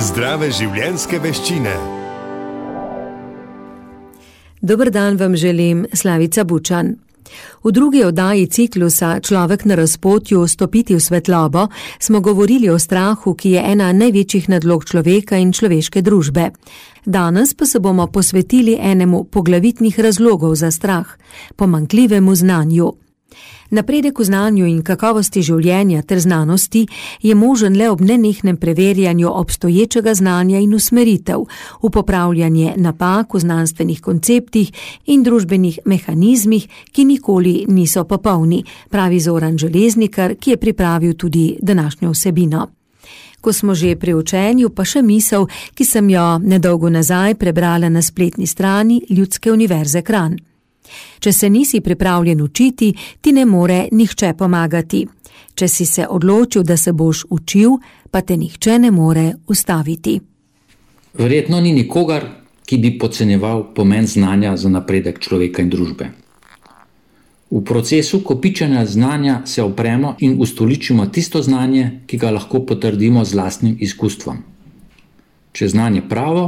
Zdrave življenjske veščine. Dober dan vam želim, Slavica Bučan. V drugi oddaji ciklusa Človek na razpotju stopiti v svetlobo smo govorili o strahu, ki je ena največjih nadlog človeka in človeške družbe. Danes pa se bomo posvetili enemu poglavitnih razlogov za strah - pomankljivemu znanju. Napredek v znanju in kakovosti življenja ter znanosti je možen le ob nenehnem preverjanju obstoječega znanja in usmeritev, v popravljanje napak v znanstvenih konceptih in družbenih mehanizmih, ki nikoli niso popolni, pravi Zoran Železnikar, ki je pripravil tudi današnjo vsebino. Ko smo že pri učenju, pa še misel, ki sem jo nedolgo nazaj prebrala na spletni strani Ljudske univerze Kran. Če se nisi pripravljen učiti, ti ne more nihče pomagati. Če si se odločil, da se boš učil, pa te nihče ne more ustaviti. Verjetno ni nikogar, ki bi podcenjeval pomen znanja za napredek človeka in družbe. V procesu kopičanja znanja se opremo in ustoličimo tisto znanje, ki ga lahko potrdimo z lastnim izkustvom. Če znanje pravo,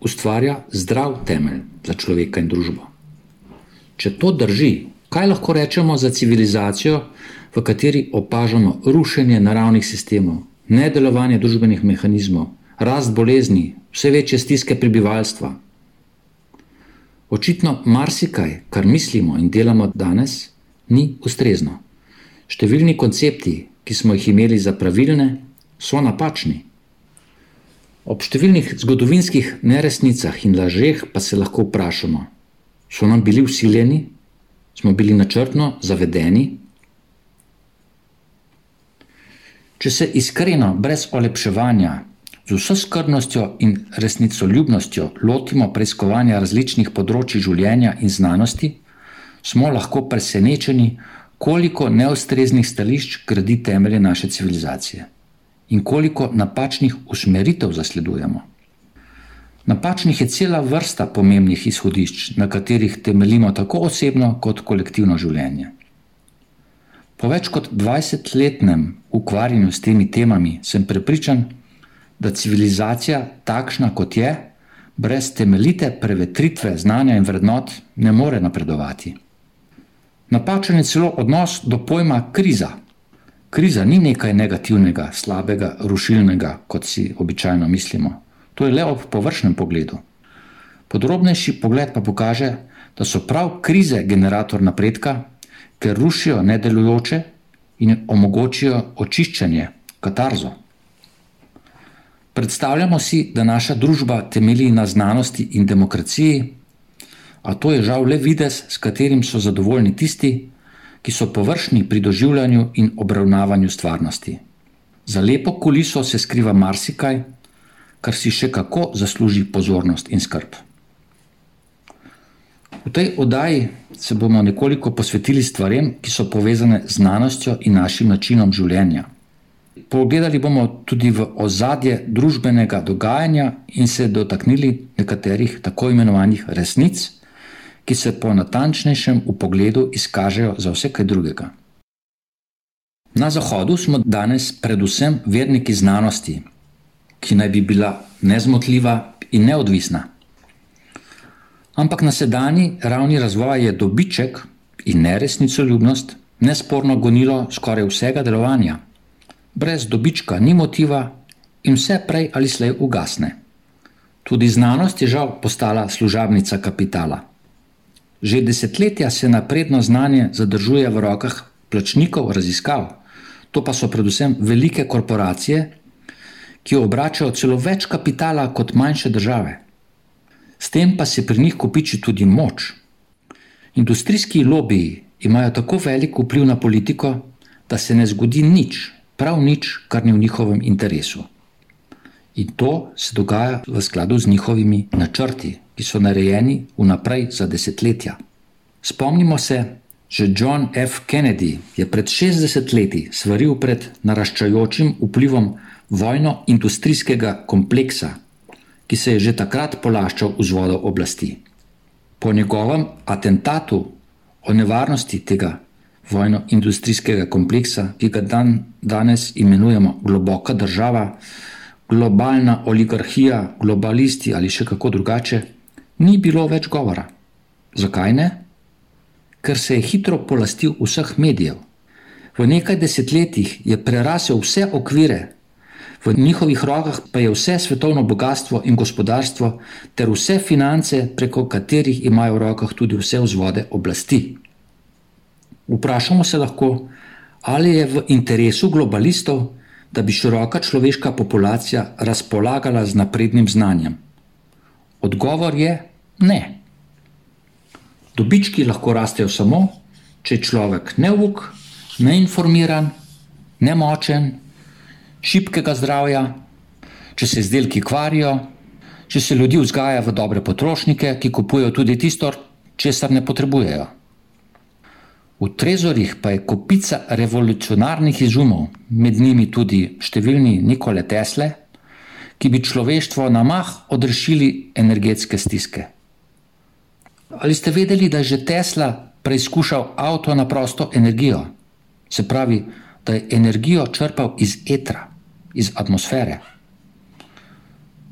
ustvarja zdrav temelj za človeka in družbo. Če to drži, kaj lahko rečemo za civilizacijo, v kateri opažamo rušenje naravnih sistemov, nedelovanje družbenih mehanizmov, rast bolezni, vse večje stiske prebivalstva? Očitno marsikaj, kar mislimo in delamo danes, ni ustrezno. Številni koncepti, ki smo jih imeli za pravilne, so napačni. Ob številnih zgodovinskih neresnicah in lažeh pa se lahko vprašamo, so nam bili usiljeni, smo bili načrtno zavedeni. Če se iskreno, brez olepševanja, z vso skrbnostjo in resnicoljubnostjo lotimo preiskovanja različnih področji življenja in znanosti, smo lahko presenečeni, koliko neustreznih stališč gradi temelje naše civilizacije in koliko napačnih usmeritev zasledujemo. Napačnih je cela vrsta pomembnih izhodišč, na katerih temeljimo tako osebno kot kolektivno življenje. Po več kot 20-letnem ukvarjanju s temi temami sem prepričan, da civilizacija, takšna kot je, brez temeljite prevetritve znanja in vrednot ne more napredovati. Napačen je celo odnos do pojma kriza. Kriza ni nekaj negativnega, slabega, rušilnega, kot si običajno mislimo. To je le ob površnem pogledu. Podrobnejši pogled pa pokaže, da so prav krize generator napredka, ker rušijo nedelujoče in omogočijo očiščanje, katarzo. Predstavljamo si, da naša družba temelji na znanosti in demokraciji, a to je žal le videz, s katerim so zadovoljni tisti, ki so površni pri doživljanju in obravnavanju stvarnosti. Za lepo kuliso se skriva marsikaj, kar si še kako zasluži pozornost in skrb. V tej oddaji se bomo nekoliko posvetili stvarem, ki so povezane z znanostjo in našim načinom življenja. Pogledali bomo tudi v ozadje družbenega dogajanja in se dotaknili nekaterih tako imenovanih resnic, ki se po natančnejšem upogledu izkažejo za vse kaj drugega. Na Zahodu smo danes predvsem verniki znanosti, ki naj bi bila nezmotljiva in neodvisna. Ampak na sedanji ravni razvoja je dobiček in neresnicoljubnost nesporno gonilo skoraj vsega delovanja. Brez dobička ni motiva in vse prej ali slej ugasne. Tudi znanost je žal postala služabnica kapitala. Že desetletja se napredno znanje zadržuje v rokah plačnikov raziskav, to pa so predvsem velike korporacije, ki obračajo celo več kapitala kot manjše države. S tem pa se pri njih kopiči tudi moč. Industrijski lobiji imajo tako velik vpliv na politiko, da se ne zgodi nič, prav nič, kar ni v njihovem interesu. In to se dogaja v skladu z njihovimi načrti, ki so narejeni vnaprej za desetletja. Spomnimo se, že John F. Kennedy je pred 60 leti svaril pred naraščajočim vplivom vojno-industrijskega kompleksa, ki se je že takrat polaščal v zvodo oblasti. Po njegovem atentatu o nevarnosti tega vojno-industrijskega kompleksa, ki ga dan danes imenujemo globoka država, globalna oligarhija, globalisti ali še kako drugače, ni bilo več govora. Zakaj ne? Ker se je hitro polastil vseh medijev. V nekaj desetletjih je prerasel vse okvire, v njihovih rokah pa je vse svetovno bogatstvo in gospodarstvo, ter vse finance, preko katerih imajo v rokah tudi vse vzvode oblasti. Vprašamo se lahko, ali je v interesu globalistov, da bi široka človeška populacija razpolagala z naprednim znanjem? Odgovor je ne. Dobički lahko rastejo samo, če je človek neuk, neinformiran, nemočen, šibkega zdravja, če se izdelki kvarijo, če se ljudi vzgaja v dobre potrošnike, ki kupujejo tudi tisto, česar ne potrebujejo. V trezorjih pa je kopica revolucionarnih izumov, med njimi tudi številni Nikole Tesle, ki bi človeštvo na mah odrešili energetske stiske. Ali ste vedeli, da je že Tesla preizkušal avto na prosto energijo? Se pravi, da je energijo črpal iz etra, iz atmosfere.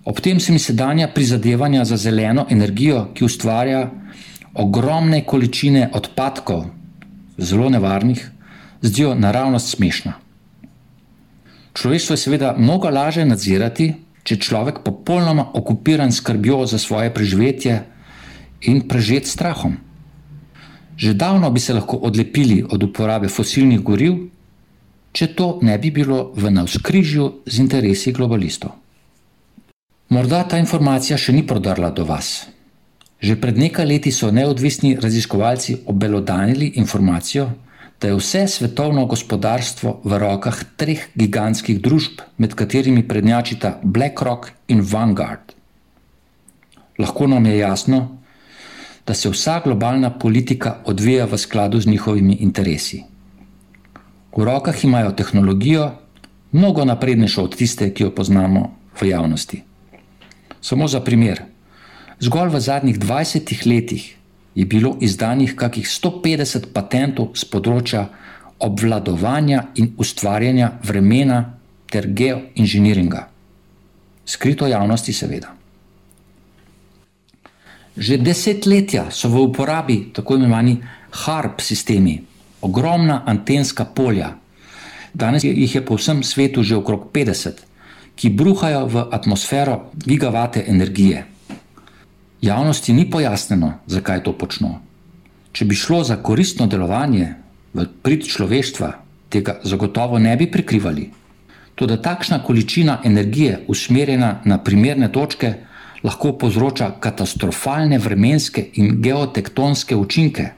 Ob tem se mi sedanja prizadevanja za zeleno energijo, ki ustvarja ogromne količine odpadkov, zelo nevarnih, zdijo naravnost smešna. Človeštvo je seveda mnogo lažje nadzirati, če je človek popolnoma okupiran skrbjo za svoje preživetje in prežet strahom. Že davno bi se lahko odlepili od uporabe fosilnih goriv, če to ne bi bilo v navskrižju z interesi globalistov. Morda ta informacija še ni prodrla do vas. Že pred nekaj leti so neodvisni raziskovalci obelodanili informacijo, da je vse svetovno gospodarstvo v rokah treh gigantskih družb, med katerimi prednjačita BlackRock in Vanguard. Lahko nam je jasno, da se vsa globalna politika odvija v skladu z njihovimi interesi. V rokah imajo tehnologijo, mnogo naprednejšo od tiste, ki jo poznamo v javnosti. Samo za primer. Zgolj v zadnjih 20 letih je bilo izdanih kakih 150 patentov z področja obvladovanja in ustvarjanja vremena ter geoinženiringa. Skrito javnosti, seveda. Že desetletja so v uporabi tako imenovani HARP sistemi, ogromna antenska polja. Danes jih je po vsem svetu že okrog 50, ki bruhajo v atmosfero gigavate energije. Javnosti ni pojasnjeno, zakaj to počno. Če bi šlo za koristno delovanje v prid človeštva, tega zagotovo ne bi prikrivali. Tudi takšna količina energije, usmerjena na primerne točke, lahko povzroča katastrofalne vremenske in geotektonske učinke.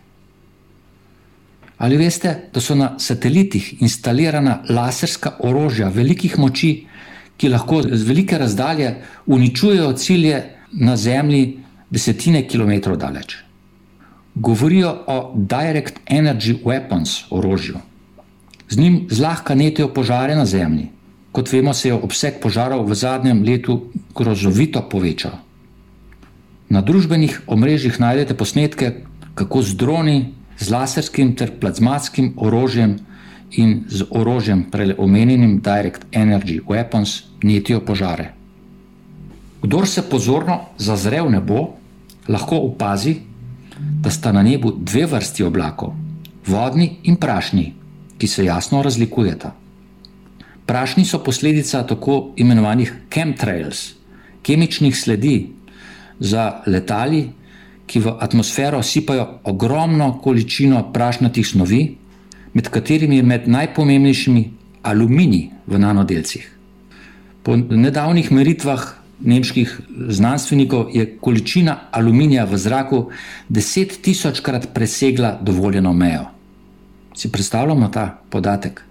Ali veste, da so na satelitih instalirana laserska orožja velikih moči, ki lahko z velike razdalje uničujejo cilje na Zemlji desetine kilometrov daleč. Govorijo o Direct Energy Weapons orožju. Z njim zlahka netijo požare na Zemlji. Kot vemo, se je obseg požarov v zadnjem letu grozovito povečal. Na družbenih omrežjih najdete posnetke, kako z droni, z laserskim ter plazmatskim orožjem in z orožjem, prej omenjenim Direct Energy Weapons, netijo požare. Kdor se pozorno zazre v nebo, lahko opazi, da sta na nebu dve vrsti oblakov, vodni in prašni, ki se jasno razlikujeta. Prašni so posledica tako imenovanih chemtrails, kemičnih sledi za letali, ki v atmosfero sipajo ogromno količino prašnatih snovi, med katerimi je med najpomembnejšimi aluminij v nanodelcih. Po nedavnih meritvah nemških znanstvenikov je količina aluminija v zraku deset tisočkrat presegla dovoljeno mejo. Si predstavljamo ta podatek?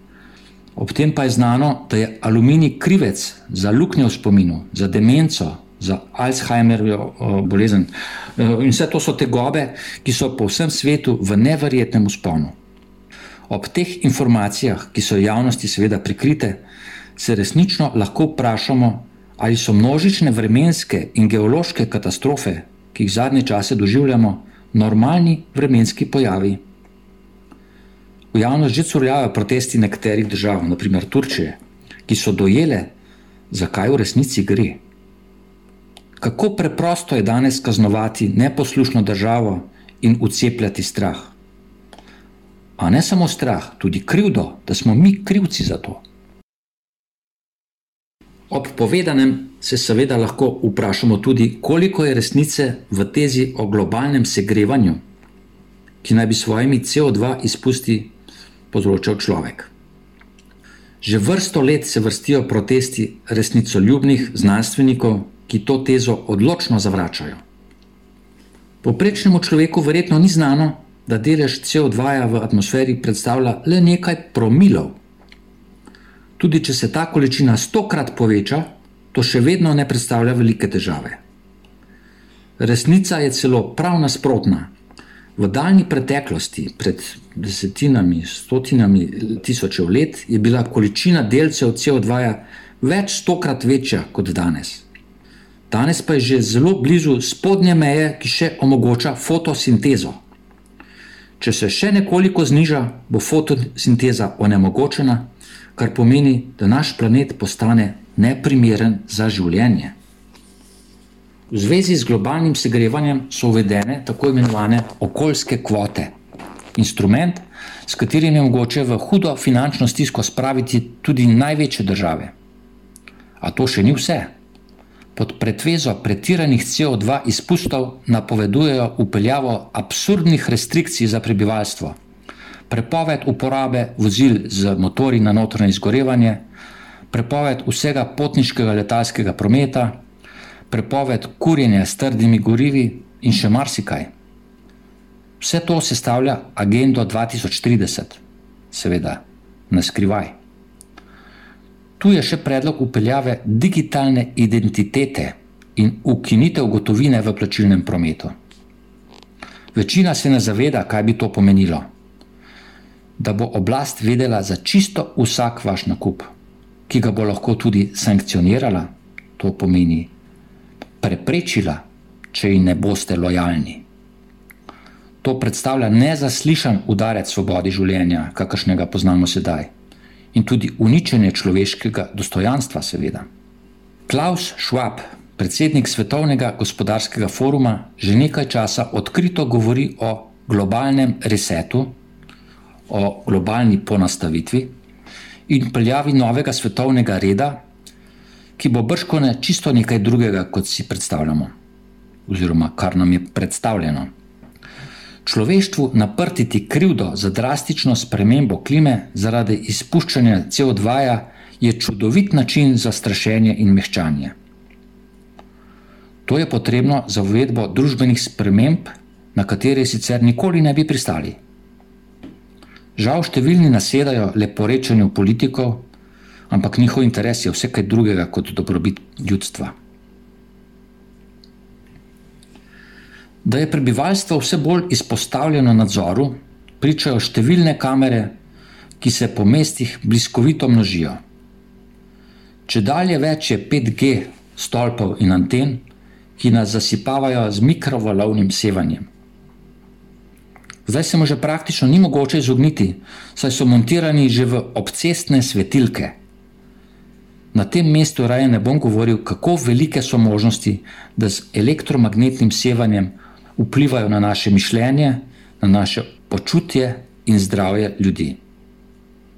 Ob tem pa je znano, da je aluminij krivec za luknjo v spominu, za demenco, za Alzheimerjevo bolezen. E, in vse to so te gobe, ki so po vsem svetu v neverjetnem usponu. Ob teh informacijah, ki so javnosti seveda prikrite, se resnično lahko vprašamo, ali so množične vremenske in geološke katastrofe, ki jih zadnje čase doživljamo, normalni vremenski pojavi. V javnost že curljajo protesti nekaterih držav, naprimer Turčije, ki so dojele, zakaj v resnici gre. Kako preprosto je danes kaznovati neposlušno državo in ucepljati strah. A ne samo strah, tudi krivdo, da smo mi krivci za to. Ob povedanem se seveda lahko vprašamo tudi, koliko je resnice v tezi o globalnem segrevanju, ki naj bi svojimi CO2 izpusti povzročal človek. Že vrsto let se vrstijo protesti resnicoljubnih znanstvenikov, ki to tezo odločno zavračajo. Poprečnemu človeku verjetno ni znano, da delež CO2 v atmosferi predstavlja le nekaj promilov. Tudi če se ta količina stokrat poveča, to še vedno ne predstavlja velike težave. Resnica je celo prav nasprotna. V daljni preteklosti, pred desetinami, stotinami tisočev let, je bila količina delcev CO2 več stokrat večja kot danes. Danes pa je že zelo blizu spodnje meje, ki še omogoča fotosintezo. Če se še nekoliko zniža, bo fotosinteza onemogočena, kar pomeni, da naš planet postane neprimeren za življenje. V zvezi z globalnim segrevanjem so uvedene tako imenovane okoljske kvote. Instrument, s katerim je mogoče v hudo finančno stisko spraviti tudi največje države. A to še ni vse. Pod pretvezo pretiranih CO2 izpustov napovedujejo upeljavo absurdnih restrikcij za prebivalstvo. Prepoved uporabe vozil z motori na notranje izgorevanje, prepoved vsega potniškega letalskega prometa, prepoved kurjenja s trdimi gorivi in še marsikaj. Vse to sestavlja agendo 2030, seveda, na skrivaj. Tu je še predlog upeljave digitalne identitete in ukinitev gotovine v plačilnem prometu. Večina se ne zaveda, kaj bi to pomenilo. Da bo oblast vedela za čisto vsak vaš nakup, ki ga bo lahko tudi sankcionirala, to pomeni preprečila, če ji ne boste lojalni. To predstavlja nezaslišan udarec svobodi življenja, kakršnega poznamo sedaj, in tudi uničenje človeškega dostojanstva, seveda. Klaus Schwab, predsednik Svetovnega gospodarskega foruma, že nekaj časa odkrito govori o globalnem resetu, o globalni ponastavitvi in peljavi novega svetovnega reda, ki bo brško ne čisto nekaj drugega, kot si predstavljamo, oziroma kar nam je predstavljeno. Človeštvu naprtiti krivdo za drastično spremembo klime zaradi izpuščanja CO2 je čudovit način za strašenje in mehčanje. To je potrebno za uvedbo družbenih sprememb, na katere sicer nikoli ne bi pristali. Žal, številni nasedajo leporečenju politikov, ampak njihov interes je vse kaj drugega kot dobrobit ljudstva. Da je prebivalstvo vse bolj izpostavljeno nadzoru, pričajo številne kamere, ki se po mestih bliskovito množijo. Če dalje več je 5G stolpov in anten, ki nas zasipavajo z mikrovalovnim sevanjem. Zdaj se mu že praktično ni mogoče izogniti, saj so montirani že v obcestne svetilke. Na tem mestu raje ne bom govoril, kako velike so možnosti, da z elektromagnetnim sevanjem vplivajo na naše mišljenje, na naše počutje in zdravje ljudi.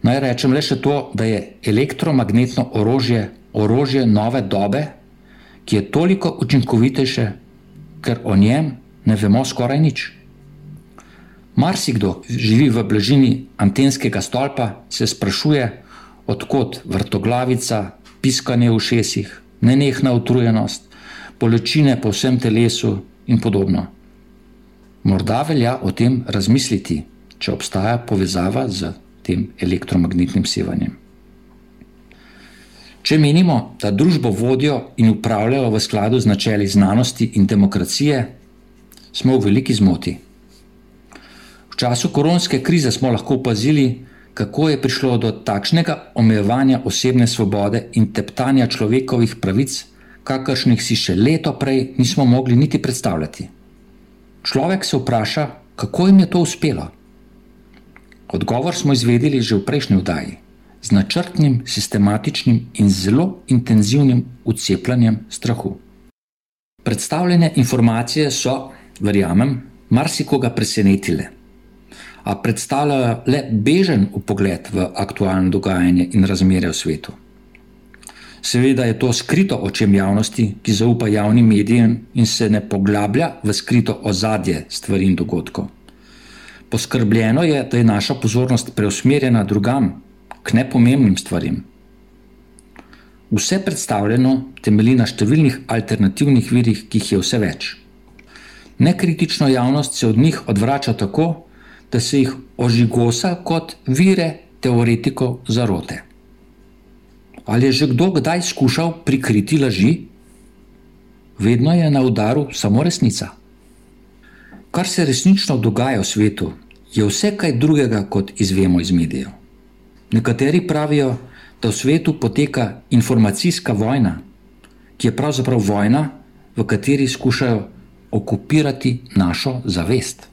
Naj rečem le še to, da je elektromagnetno orožje orožje nove dobe, ki je toliko učinkovitejše, ker o njem ne vemo skoraj nič. Marsikdo živi v bližini antenskega stolpa, se sprašuje, odkot vrtoglavica, piskanje v šesih, nenehna utrujenost, bolečine po vsem telesu in podobno. Morda velja o tem razmisliti, če obstaja povezava z tem elektromagnetnim sevanjem. Če menimo, da družbo vodijo in upravljajo v skladu z načeli znanosti in demokracije, smo v veliki zmoti. V času koronske krize smo lahko opazili, kako je prišlo do takšnega omejevanja osebne svobode in teptanja človekovih pravic, kakršnih si še leto prej nismo mogli niti predstavljati. Človek se vpraša, kako jim je to uspelo. Odgovor smo izvedeli že v prejšnji vdaji. z načrtnim, sistematičnim in zelo intenzivnim ucepljanjem strahu. Predstavljene informacije so, verjamem, marsikoga presenetile, a predstavljajo le bežen upogled v aktualno dogajanje in razmere v svetu. Seveda je to skrito očem javnosti, ki zaupa javnim medijem in se ne poglablja v skrito ozadje stvari in dogodkov. Poskrbljeno je, da je naša pozornost preusmerjena drugam, k nepomembnim stvarim. Vse predstavljeno temelji na številnih alternativnih virih, ki jih je vse več. Nekritična javnost se od njih odvrača tako, da se jih ožigosa kot vire teoretikov zarote. Ali je že kdo kdaj skušal prikriti laži? Vedno je na udaru samo resnica. Kar se resnično dogaja v svetu, je vse kaj drugega, kot izvemo iz medijev. Nekateri pravijo, da v svetu poteka informacijska vojna, ki je pravzaprav vojna, v kateri skušajo okupirati našo zavest.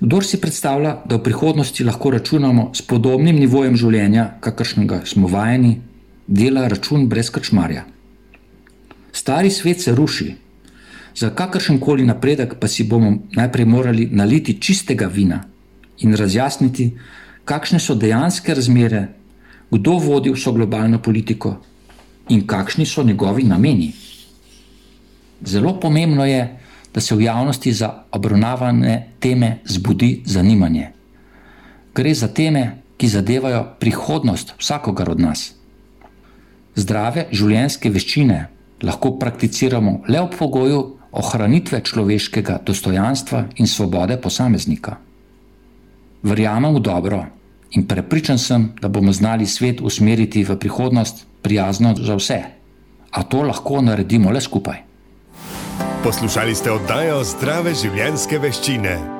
Kdor si predstavlja, da v prihodnosti lahko računamo s podobnim nivojem življenja, kakršnega smo vajeni, dela račun brez krčmarja. Stari svet se ruši, za kakršen koli napredek pa si bomo najprej morali naliti čistega vina in razjasniti, kakšne so dejanske razmere, kdo vodi vso globalno politiko in kakšni so njegovi nameni. Zelo pomembno je, da se v javnosti za obravnavane teme zbudi zanimanje. Gre za teme, ki zadevajo prihodnost vsakogar od nas. Zdrave življenjske veščine lahko prakticiramo le ob pogoju ohranitve človeškega dostojanstva in svobode posameznika. Verjamem v dobro in prepričan sem, da bomo znali svet usmeriti v prihodnost prijazno za vse. A to lahko naredimo le skupaj. Poslušali ste oddajo Zdrave življenjske veščine.